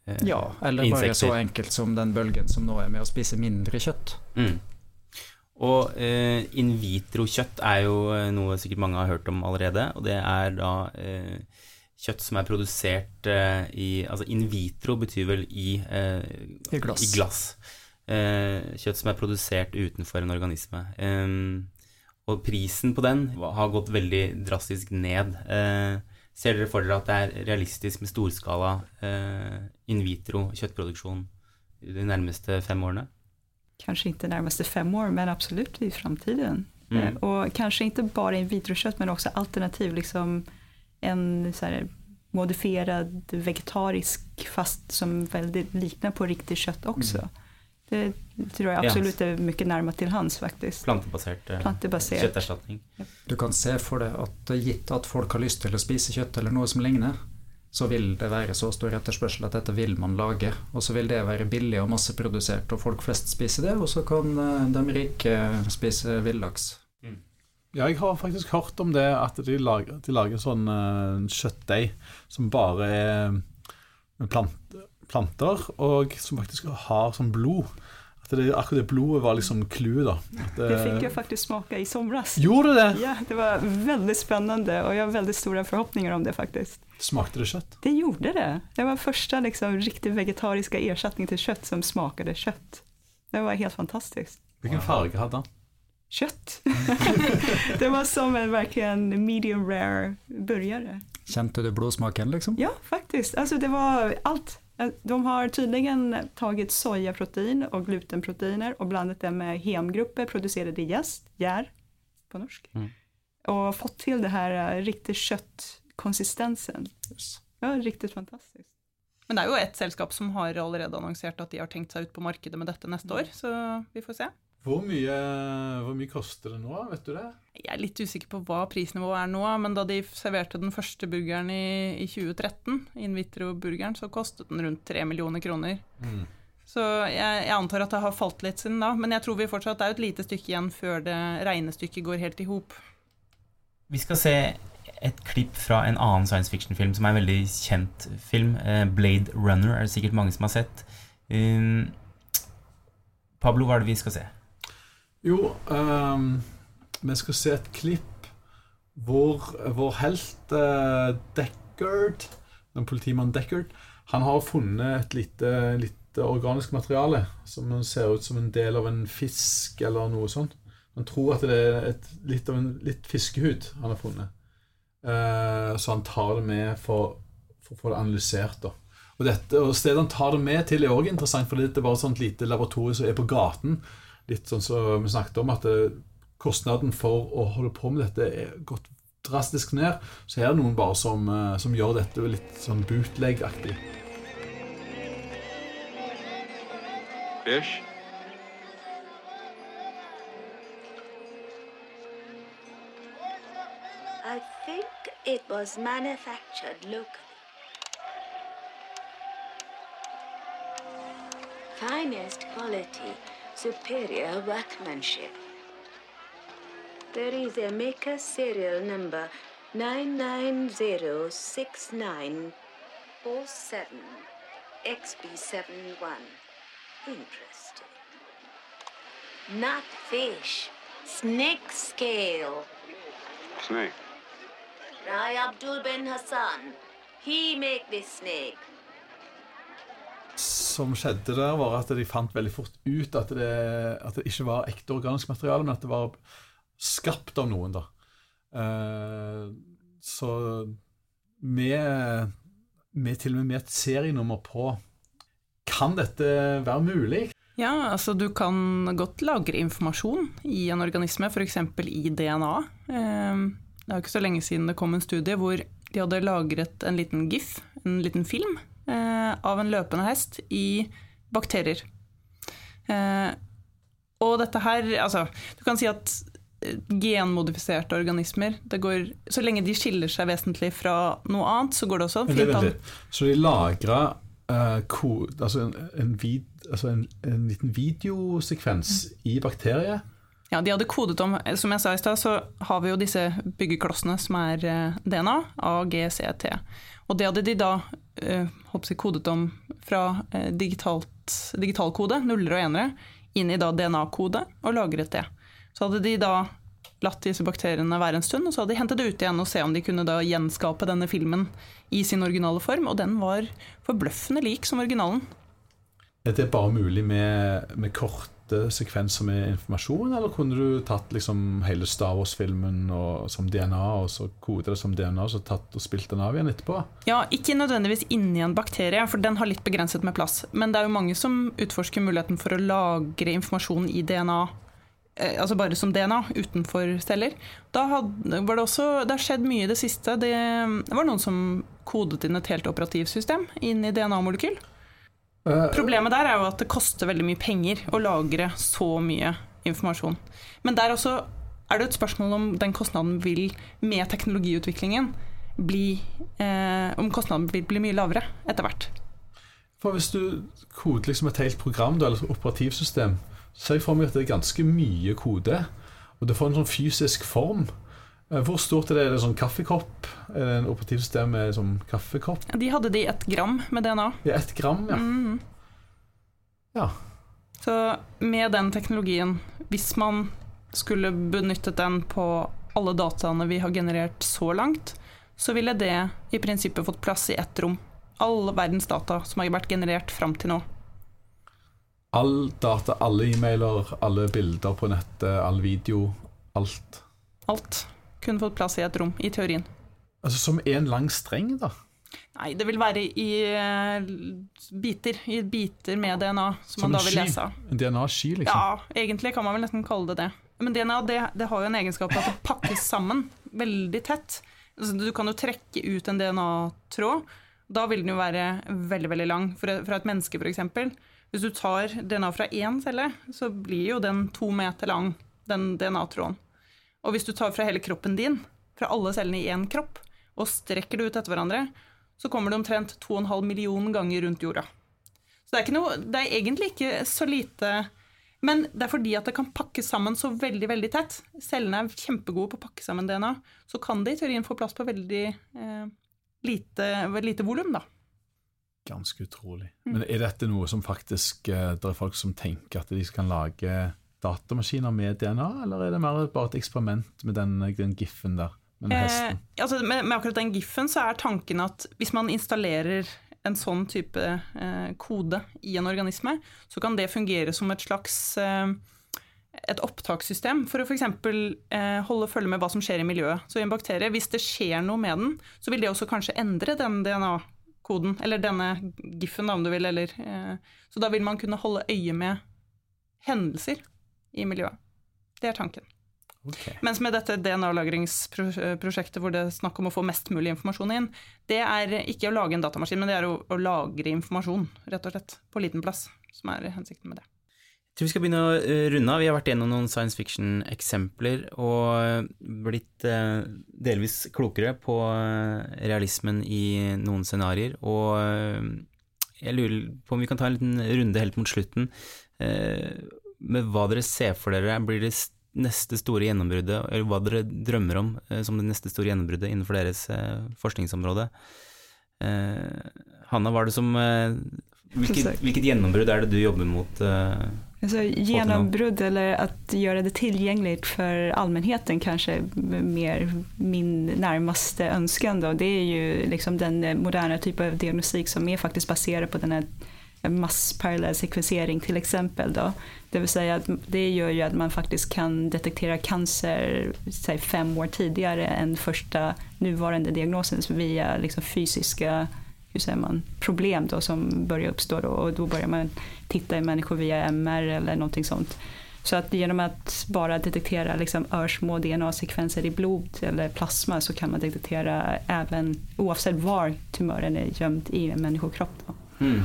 Eh, ja, eller insekter. bare så enkelt som den bølgen som nå er med å spise mindre kjøtt. Mm. Og eh, in vitro-kjøtt er jo eh, noe sikkert mange har hørt om allerede. Og det er da eh, kjøtt som er produsert eh, i Altså in vitro betyr vel i, eh, I glass. I glass. Eh, kjøtt som er produsert utenfor en organisme. og prisen på den har gått veldig drastisk ned. Ser dere for dere at det er realistisk med storskala in vitro kjøttproduksjon de nærmeste fem årene? Kanskje ikke de nærmeste fem år, men absolutt i framtiden. Mm. Og kanskje ikke bare in vitro-kjøtt, men også alternativ. liksom en så modifierad vegetarisk fast som veldig likner på riktig kjøtt også. Mm. Det tror jeg absolutt er mye nærmere til hans, faktisk. Plantebasert, eh, Plantebasert. kjøtterstatning. Du kan se for deg at gitt at folk har lyst til å spise kjøtt eller noe som ligner, så vil det være så stor etterspørsel at dette vil man lage. Og så vil det være billig og masseprodusert, og folk flest spiser det, og så kan eh, de rike spise villaks. Ja, jeg har faktisk hørt om det at de lager, de lager sånn uh, kjøttdeig som bare er plante plant, planter, og som faktisk har sånn blod. At det, akkurat det blodet var liksom clouet, da. At, Det eh, fikk jeg faktisk smake i somras. Gjorde du det? Ja, det var veldig spennende, og jeg har veldig store forhåpninger om det, faktisk. Smakte det kjøtt? Det gjorde det. Det var første liksom, riktig vegetariske erstatning til kjøtt som smakte kjøtt. Det var helt fantastisk. Hvilken farge hadde han? Kjøtt! *laughs* det var som en virkelig medium rare burgare. Kjente du blodsmaken, liksom? Ja, faktisk. Altså, det var allt. De har tydligen tagit sojaprotein och glutenproteiner och blandat det med hemgrupper producerade i jäst, gjær på norsk. Mm. Och fått till det här riktig kjøttkonsistensen. Yes. Ja, riktigt fantastiskt. Men det er jo ett selskap som har allerede annonsert at de har tenkt seg ut på markedet med dette neste år, så vi får se. Hvor mye, hvor mye koster det nå, vet du det? Jeg er litt usikker på hva prisnivået er nå, men da de serverte den første burgeren i, i 2013, Invitro-burgeren, så kostet den rundt 3 millioner kroner. Mm. Så jeg, jeg antar at det har falt litt siden da, men jeg tror vi fortsatt er et lite stykke igjen før det regnestykket går helt i hop. Vi skal se et klipp fra en annen science fiction-film som er en veldig kjent film. eh, Blade Runner er det sikkert mange som har sett. Um, Pablo, hva er det vi skal se? Jo, um, vi skal se et klipp hvor vår helt uh, Deckard, den politimannen Deckard, han har funnet et lite, lite organisk materiale som ser ut som en del av en fisk eller noe sånt. Han tror at det er et, litt av en litt fiskehud han har funnet. Uh, så han tar det med for, å få det analysert. da. Og, dette, og Stedet han tar det med til, er også interessant, for det er bare et sånt lite laboratorium som er på gaten. Litt sånn som vi snakket om, at det, kostnaden for å holde på med dette er gått drastisk ned. Så her er det noen bare som, eh, som gjør dette litt sånn bootleg-aktig. Fish? I think it was manufactured locally. Finest quality, superior workmanship. There is a maker serial number 9906947 XB71. Interesting. Not fish, snake scale. Snake. Rai Abdul Ben Hassan. He make this snake. Som skjedde der, var at de fant veldig fort ut at det, at det ikke var ekte organisk materiale, men at det var skapt av noen. da. Uh, så med, med til og med med et serienummer på Kan dette være mulig? Ja, altså du kan godt lagre informasjon i en organisme, f.eks. i DNA. Uh, Det er jo ikke så lenge siden det kom en studie hvor de hadde lagret en liten GIF, en liten film, eh, av en løpende hest i bakterier. Eh, Og dette her, altså Du kan si at eh, genmodifiserte organismer det går, Så lenge de skiller seg vesentlig fra noe annet, så går det også fint an. Så de lagra altså en, en, vid, altså en, en liten videosekvens i bakterier? Ja, de hadde kodet om Som jeg sa i stad, så har vi jo disse byggeklossene som er eh, DNA, A, G, C, T. Og det hadde de da eh, jeg, kodet om fra eh, digitalt, kode, nuller og enere, inn i DNA-kode, og lagret det. Så hadde de da latt disse bakteriene være en stund, og så hadde de hentet det ut igjen og se om de kunne da gjenskape denne filmen i sin originale form, og den var forbløffende lik som originalen. Er det bare mulig med, med korte sekvenser med informasjon, eller kunne du tatt liksom hele Star Wars-filmen som DNA, og så kodet det som DNA, og så tatt og spilt den av igjen etterpå? Ja, ikke nødvendigvis inni en bakterie, for den har litt begrenset med plass. Men det er jo mange som utforsker muligheten for å lagre informasjon i DNA, eh, altså bare som DNA, utenfor celler. Da hadde, var det også Det har skjedd mye i det siste. Det, det var noen som kodet inn et helt operativsystem inn i DNA-molekyl. Eh, Problemet der er jo at det koster veldig mye penger å lagre så mye informasjon. Men der også er det et spørsmål om den kostnaden vil, med teknologiutviklingen, bli eh, Om kostnaden vil bli mye lavere etter hvert. For hvis du koder liksom et helt program, eller et operativsystem, så ser jeg for meg at det er ganske mye kode, og det får en sånn fysisk form. Eh, Hvor stort er det? Er det sånn kaffekopp? Er det en operativsystem med sånn kaffekopp? De hadde det i ett gram med DNA. I ett gram, ja. Mm. Ja. Så med den teknologien, hvis man skulle benyttet den på alle dataene vi har generert så langt, så ville det i prinsippet fått plass i ett rom. All verdens data som har vært generert fram til nå. All data, alle e-mailer, alle bilder på nettet, all video, alt. Alt kunne fått plass i et rom, i teorien. Altså som en lang streng, da. Nei, det vil være i eh, biter, i biter med DNA, som, Som man da vil lese av. En DNA-sky, liksom. Ja, egentlig kan man vel nesten kalle det det. Men DNA det, det har jo en egenskap at det pakkes sammen veldig tett. Altså, du kan jo trekke ut en DNA-tråd. Da vil den jo være veldig veldig lang. For, fra et menneske, f.eks. Hvis du tar DNA fra én celle, så blir jo den to meter lang, den DNA-tråden. Og hvis du tar fra hele kroppen din, fra alle cellene i én kropp, og strekker det ut etter hverandre, så kommer det omtrent 2,5 million ganger rundt jorda. Så det er, noe, det er egentlig ikke så lite Men det er fordi at det kan pakkes sammen så veldig veldig tett. Cellene er kjempegode på å pakke sammen DNA. Så kan det i teorien få plass på veldig eh, lite, lite volum, da. Ganske utrolig. Mm. Men er dette noe som faktisk eh, Det er folk som tenker at de kan lage datamaskiner med DNA, eller er det mer bare et eksperiment med den, den giffen der? Med Eh, altså med, med akkurat den giffen så er tanken at hvis man installerer en sånn type eh, kode i en organisme, så kan det fungere som et slags eh, et opptakssystem for å f.eks. Eh, holde følge med hva som skjer i miljøet. Så i en bakterie, hvis det skjer noe med den, så vil det også kanskje endre den DNA-koden, eller denne giffen, da, om du vil, eller eh, Så da vil man kunne holde øye med hendelser i miljøet. Det er tanken. Mens med dette DNA-lagringsprosjektet hvor det er snakk om å få mest mulig informasjon inn, det er ikke å lage en datamaskin, men det er å, å lagre informasjon, rett og slett, på liten plass, som er hensikten med det. Jeg tror vi skal begynne å eh, runde av. Vi har vært gjennom noen science fiction-eksempler og blitt eh, delvis klokere på eh, realismen i noen scenarioer. Og jeg lurer på om vi kan ta en liten runde helt mot slutten med hva dere ser for dere blir det neste store gjennombruddet, eller hva dere drømmer om eh, som det neste store gjennombruddet innenfor deres eh, forskningsområde. Eh, Hanna, hva er det som hvilket, *laughs* hvilket gjennombrudd er det du jobber mot? Alltså, genombrott eller att göra det tillgängligt för allmänheten kanske mer min närmaste önskan. Då. Det är ju liksom den moderne moderna typen av diagnostik som är faktiskt baserad på den här massparallell sekvensering till exempel. Då. Det vill säga att det gör ju att man faktiskt kan detektera cancer säg, fem år tidigare än första nuvarande diagnosen via liksom, fysiska hur säger man, problem då som börjar uppstå då, och då börjar man titta i människor via MR eller någonting sånt. Så att genom att bara detektera liksom örsmå DNA-sekvenser i blod eller plasma så kan man detektera även oavsett var tumören är gömd i en människokropp. Mm.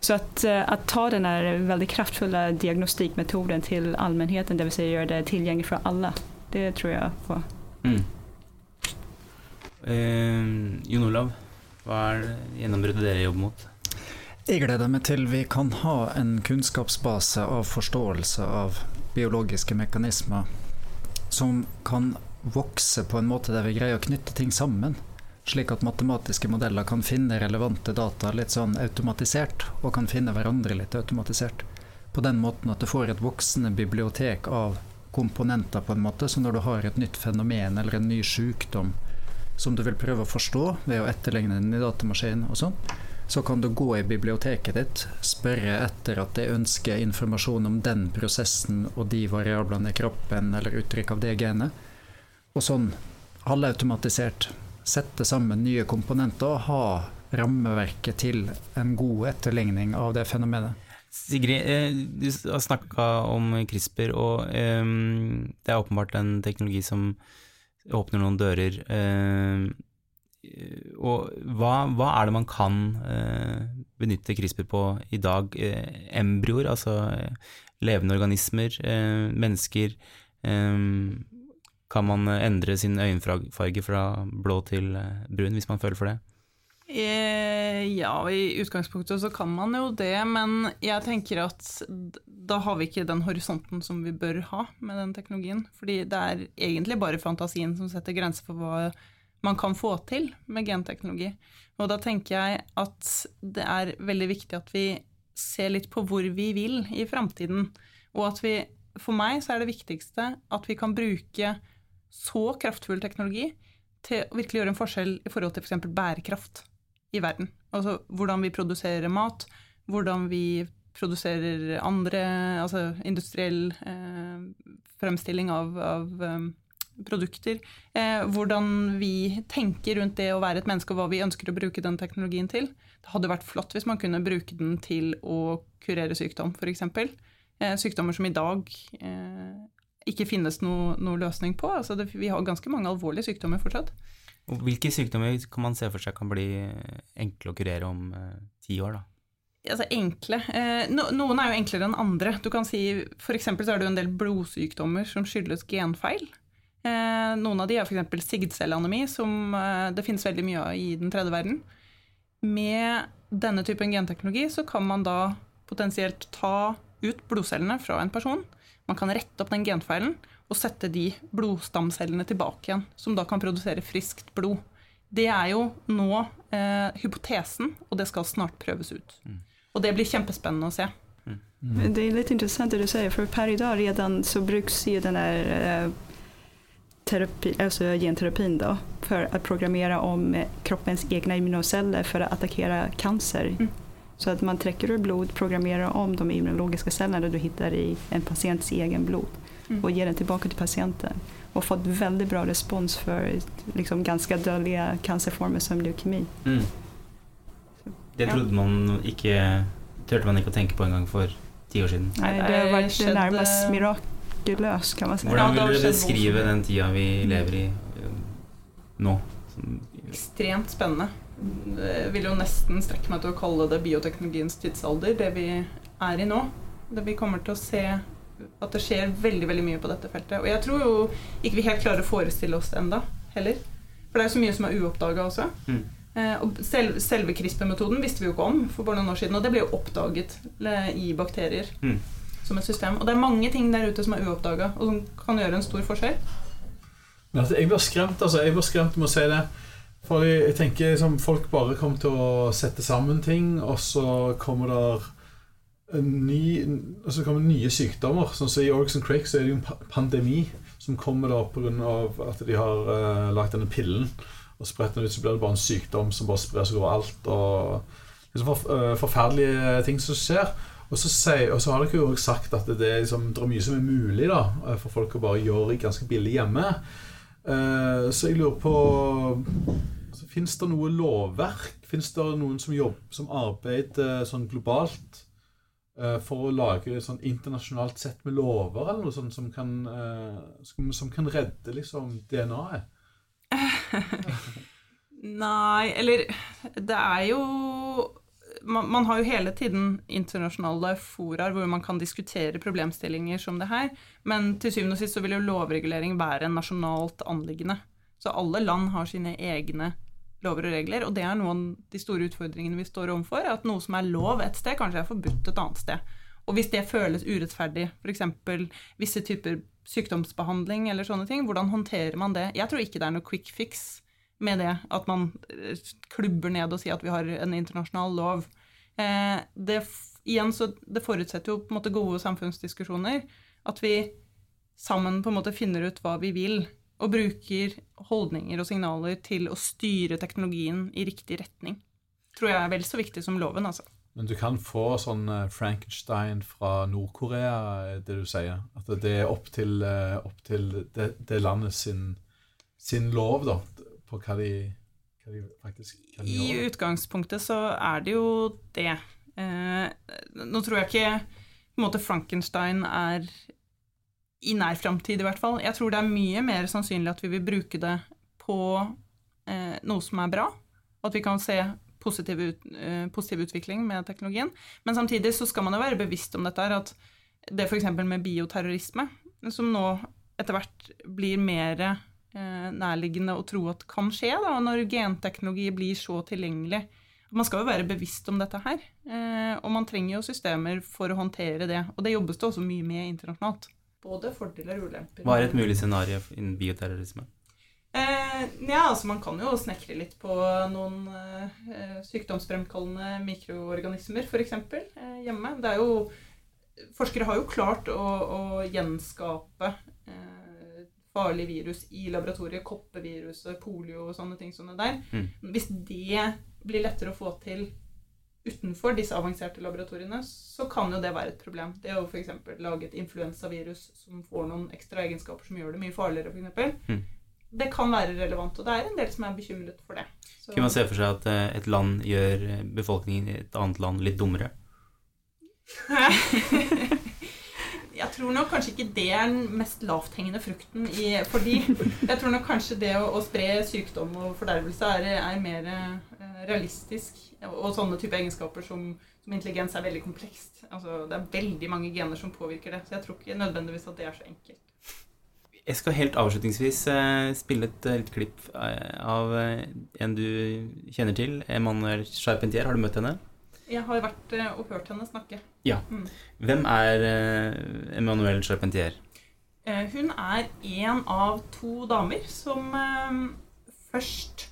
Så att, eh, att ta den här väldigt kraftfulla diagnostikmetoden till allmänheten, det vill säga göra det tillgängligt för alla, det tror jag på. Mm. Eh, Jon Olav, hva er gjennombruddet dere jobber mot? Jeg gleder meg til vi kan ha en kunnskapsbase av forståelse av biologiske mekanismer som kan vokse på en måte der vi greier å knytte ting sammen. Slik at matematiske modeller kan finne relevante data litt sånn automatisert, og kan finne hverandre litt automatisert. På den måten at du får et voksende bibliotek av komponenter, på en måte. Så når du har et nytt fenomen eller en ny sykdom som du vil prøve å forstå ved å etterligne den i datamaskinen og sånn, så kan du gå i biblioteket ditt, spørre etter at jeg ønsker informasjon om den prosessen og de variablene i kroppen eller uttrykk av det genet. Og sånn halvautomatisert sette sammen nye komponenter og ha rammeverket til en god etterligning av det fenomenet. Sigrid, eh, du har snakka om CRISPR, og eh, det er åpenbart en teknologi som åpner noen dører. Eh, og hva, hva er det man kan benytte CRISPR på i dag? Embryoer, altså levende organismer, mennesker. Eh, kan man endre sin øyenfarge fra blå til eh, brun hvis man føler for det? Eh, ja, i utgangspunktet så kan man jo det, men jeg tenker at da har vi ikke den horisonten som vi bør ha med den teknologien. Fordi det er egentlig bare fantasien som setter grenser for hva man kan få til med genteknologi. Og da tenker jeg at det er veldig viktig at vi ser litt på hvor vi vil i framtiden. Og at vi, for meg så er det viktigste at vi kan bruke så kraftfull teknologi til å virkelig gjøre en forskjell i forhold til f.eks. bærekraft i verden. Altså hvordan vi produserer mat, hvordan vi produserer andre Altså industriell eh, fremstilling av, av um, produkter. Eh, hvordan vi tenker rundt det å være et menneske, og hva vi ønsker å bruke den teknologien til. Det hadde vært flott hvis man kunne bruke den til å kurere sykdom, f.eks. Eh, sykdommer som i dag eh, ikke finnes noe, noe løsning på. Altså det, vi har ganske mange alvorlige sykdommer fortsatt. Og Hvilke sykdommer kan man se for seg kan bli enkle å kurere om eh, ti år, da? altså enkle. Eh, no, noen er jo enklere enn andre. Du kan si, eksempel så er det jo en del blodsykdommer som skyldes genfeil. Eh, noen av de er f.eks. sigdcelleanemi, som det finnes veldig mye av i den tredje verden. Med denne typen genteknologi så kan man da potensielt ta ut blodcellene fra en person. Man kan rette opp den genfeilen og sette de blodstamcellene tilbake igjen, som da kan produsere friskt blod. Det er jo nå eh, hypotesen, og det skal snart prøves ut. Og det blir kjempespennende å se. Mm. Det er litt interessant det du sier, for per idag redan så brukes jo den der eh, terapi, altså genterapien da, for å programmere om kroppens egne immunoceller å attakkere kreft. cancer. Så att man trekker ut blod, programmerer om de immunologiske cellene du hittar i en pasients egen blod Mm. gir ger den tilbake til pasienten. Og fått veldig bra respons for liksom, ganske dødelige cancerformer som leukemi. Mm. Det trodde man ikke Turte man ikke å tenke på engang for ti år siden. Nei, det har det nærmest mirakuløst, kan man si. Hvordan vil du beskrive den tida vi lever i eh, nå? Ekstremt spennende. Jeg vil jo nesten strekke meg til å kalle det bioteknologiens tidsalder, det vi er i nå. Det vi kommer til å se at det skjer veldig veldig mye på dette feltet. Og jeg tror jo ikke vi helt klarer å forestille oss det enda heller. For det er jo så mye som er uoppdaga også. Mm. Eh, og selv, selve CRISPR-metoden visste vi jo ikke om for bare noen år siden, og det ble jo oppdaget eh, i bakterier Mm. som et system. Og det er mange ting der ute som er uoppdaga, og som kan gjøre en stor forskjell. Jeg blir skremt, altså. Jeg blir skremt med å si det. For jeg, tenker liksom, folk bare kommer til å sette sammen ting, og så kommer en ny, og så kommer nye sykdommer. Sånn som I Orgson Crake så er det jo en pandemi som kommer da pga. at de har uh, lagd denne pillen. Og spredt den ut, så blir det bare en sykdom som bare sprer seg over alt. Og liksom for, uh, forferdelige ting som skjer. Og så, sier, og så har dere jo sagt at det er, liksom, det er mye som er mulig da, eh, for folk å bare gjøre ganske billig hjemme. Uh, så jeg lurer på så Fins det noe lovverk? Fins det noen som jobber, som arbeider sånn globalt uh, for å lage et sånn internasjonalt sett med lover, eller noe sånt som kan, uh, som, som kan redde liksom DNA-et? *laughs* Nei, eller det er jo man, man har jo hele tiden internasjonale foraer hvor man kan diskutere problemstillinger som det her, men til syvende og sist så vil jo lovregulering være en nasjonalt anliggende. Så alle land har sine egne lover og regler, og det er noen av de store utfordringene vi står overfor, at noe som er lov et sted, kanskje er forbudt et annet sted. Og hvis det føles urettferdig, f.eks. visse typer sykdomsbehandling eller sånne ting, hvordan håndterer man det? Jeg tror ikke det er noe quick fix med det at man eh, klubber ned og sier at vi har en internasjonal lov. Eh, det, igjen, så det forutsetter jo på en måte gode samfunnsdiskusjoner. At vi sammen på en måte finner ut hva vi vil, og bruker holdninger og signaler til å styre teknologien i riktig retning. Tror jeg er vel så viktig som loven, altså. Men du kan få sånn eh, Frankenstein fra Nord-Korea, det du sier. At det er opp til, eh, opp til det, det landet sin, sin lov, da, på hva de, hva de faktisk kan gjøre. I utgangspunktet så er det jo det. Eh, nå tror jeg ikke på en måte Frankenstein er i nær framtid, i hvert fall. Jeg tror det er mye mer sannsynlig at vi vil bruke det på eh, noe som er bra, og at vi kan se positiv, ut, eh, positiv utvikling med teknologien. Men samtidig så skal man jo være bevisst om dette her, at det f.eks. med bioterrorisme, som nå etter hvert blir mer eh, nærliggende å tro at kan skje, da, når genteknologi blir så tilgjengelig. Man skal jo være bevisst om dette her, eh, og man trenger jo systemer for å håndtere det. Og det jobbes det også mye med internasjonalt. Både fordeler og ulemper. Hva er et mulig scenario innen bioterrorisme? Eh, ja, altså Man kan jo snekre litt på noen eh, sykdomsfremkallende mikroorganismer, f.eks. Eh, hjemme. Det er jo, forskere har jo klart å, å gjenskape eh, farlige virus i laboratoriet. Koppeviruset, polio og sånne ting som det der. Mm. Hvis det blir lettere å få til utenfor disse avanserte laboratoriene, så kan jo det være et problem. Det å f.eks. lage et influensavirus som får noen ekstra egenskaper som gjør det mye farligere, f.eks. Mm. Det kan være relevant, og det er en del som er bekymret for det. Så- Kunne man se for seg at eh, et land gjør eh, befolkningen i et annet land litt dummere? *laughs* Jeg tror nok kanskje ikke det er den mest lavthengende frukten i, for de. Jeg tror nok kanskje det å, å spre sykdom og fordervelse er, er mer realistisk. Og sånne type egenskaper som, som intelligens er veldig komplekst. Altså, det er veldig mange gener som påvirker det. Så jeg tror ikke nødvendigvis at det er så enkelt. Jeg skal helt avslutningsvis eh, spille et eh, litt klipp eh, av en du kjenner til, Emanuel Charpentier. Har du møtt henne? Jeg har vært og hørt henne snakke. Ja. Mm. Hvem er Emanuel Charpentier? Hun er en av to damer som først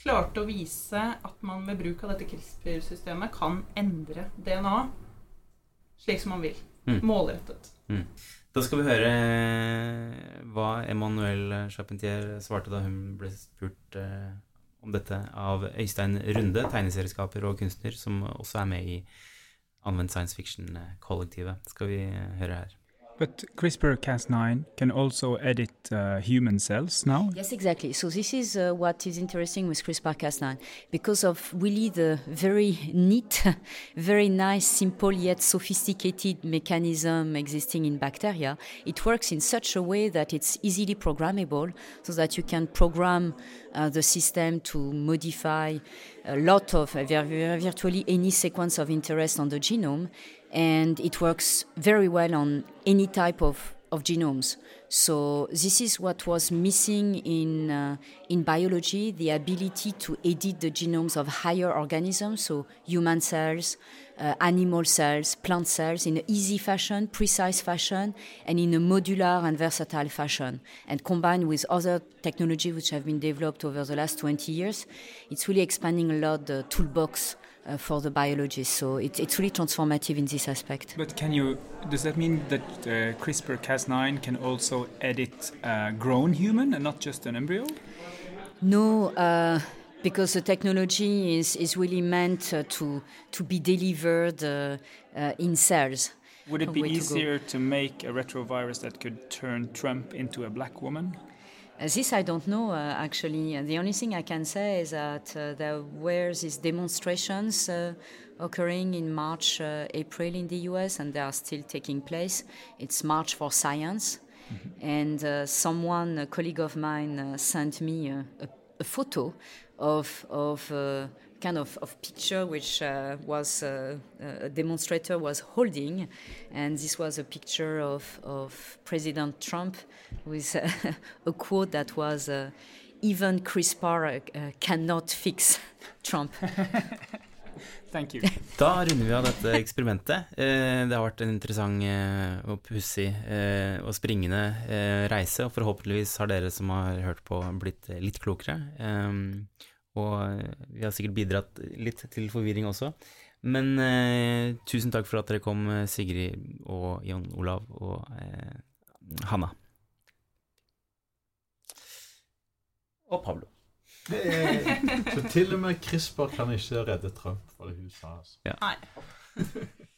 klarte å vise at man ved bruk av dette CRISPR-systemet kan endre DNA slik som man vil. Mm. Målrettet. Mm. Da skal vi høre eh, hva Emmanuel Charpentier svarte da hun ble spurt eh, om dette av Øystein Runde, tegneserieskaper og kunstner, som også er med i Anvendt science fiction-kollektivet. Skal vi eh, høre her. But CRISPR-Cas9 can also edit uh, human cells now. Yes, exactly. So this is uh, what is interesting with CRISPR-Cas9 because of really the very neat, *laughs* very nice, simple yet sophisticated mechanism existing in bacteria. It works in such a way that it's easily programmable, so that you can program uh, the system to modify a lot of uh, vir- vir- virtually any sequence of interest on the genome and it works very well on any type of, of genomes. So this is what was missing in uh, in biology: the ability to edit the genomes of higher organisms, so human cells, uh, animal cells, plant cells, in an easy fashion, precise fashion, and in a modular and versatile fashion. And combined with other technology which have been developed over the last 20 years, it's really expanding a lot the toolbox uh, for the biologists. So it, it's really transformative in this aspect. But can you? Does that mean that uh, CRISPR-Cas9 can also edit a grown human and not just an embryo? No, uh, because the technology is, is really meant uh, to, to be delivered uh, uh, in cells. Would it be way to easier to make a retrovirus that could turn Trump into a black woman? This I don't know uh, actually. The only thing I can say is that uh, there were these demonstrations uh, occurring in March, uh, April in the US, and they are still taking place. It's March for Science. And uh, someone, a colleague of mine, uh, sent me a, a, a photo of, of uh, kind of, of picture which uh, was uh, a demonstrator was holding, and this was a picture of, of President Trump with uh, *laughs* a quote that was, uh, "Even CRISPR uh, cannot fix *laughs* Trump." *laughs* Thank you. Da runder vi av dette eksperimentet. Eh, Det har vært en interessant eh, og pussig eh, og springende reise, og forhåpentligvis har dere som har hørt på, blitt litt klokere. Eh, Og vi har sikkert bidratt litt til forvirring også. Men eh, tusen takk for at dere kom, eh, Sigrid og Jan Olav og eh, Hanna. Og Pablo. Det er, så til og med CRISPR kan ikke redde Trump, fra det hun sa. Altså. Ja. Nei. *laughs*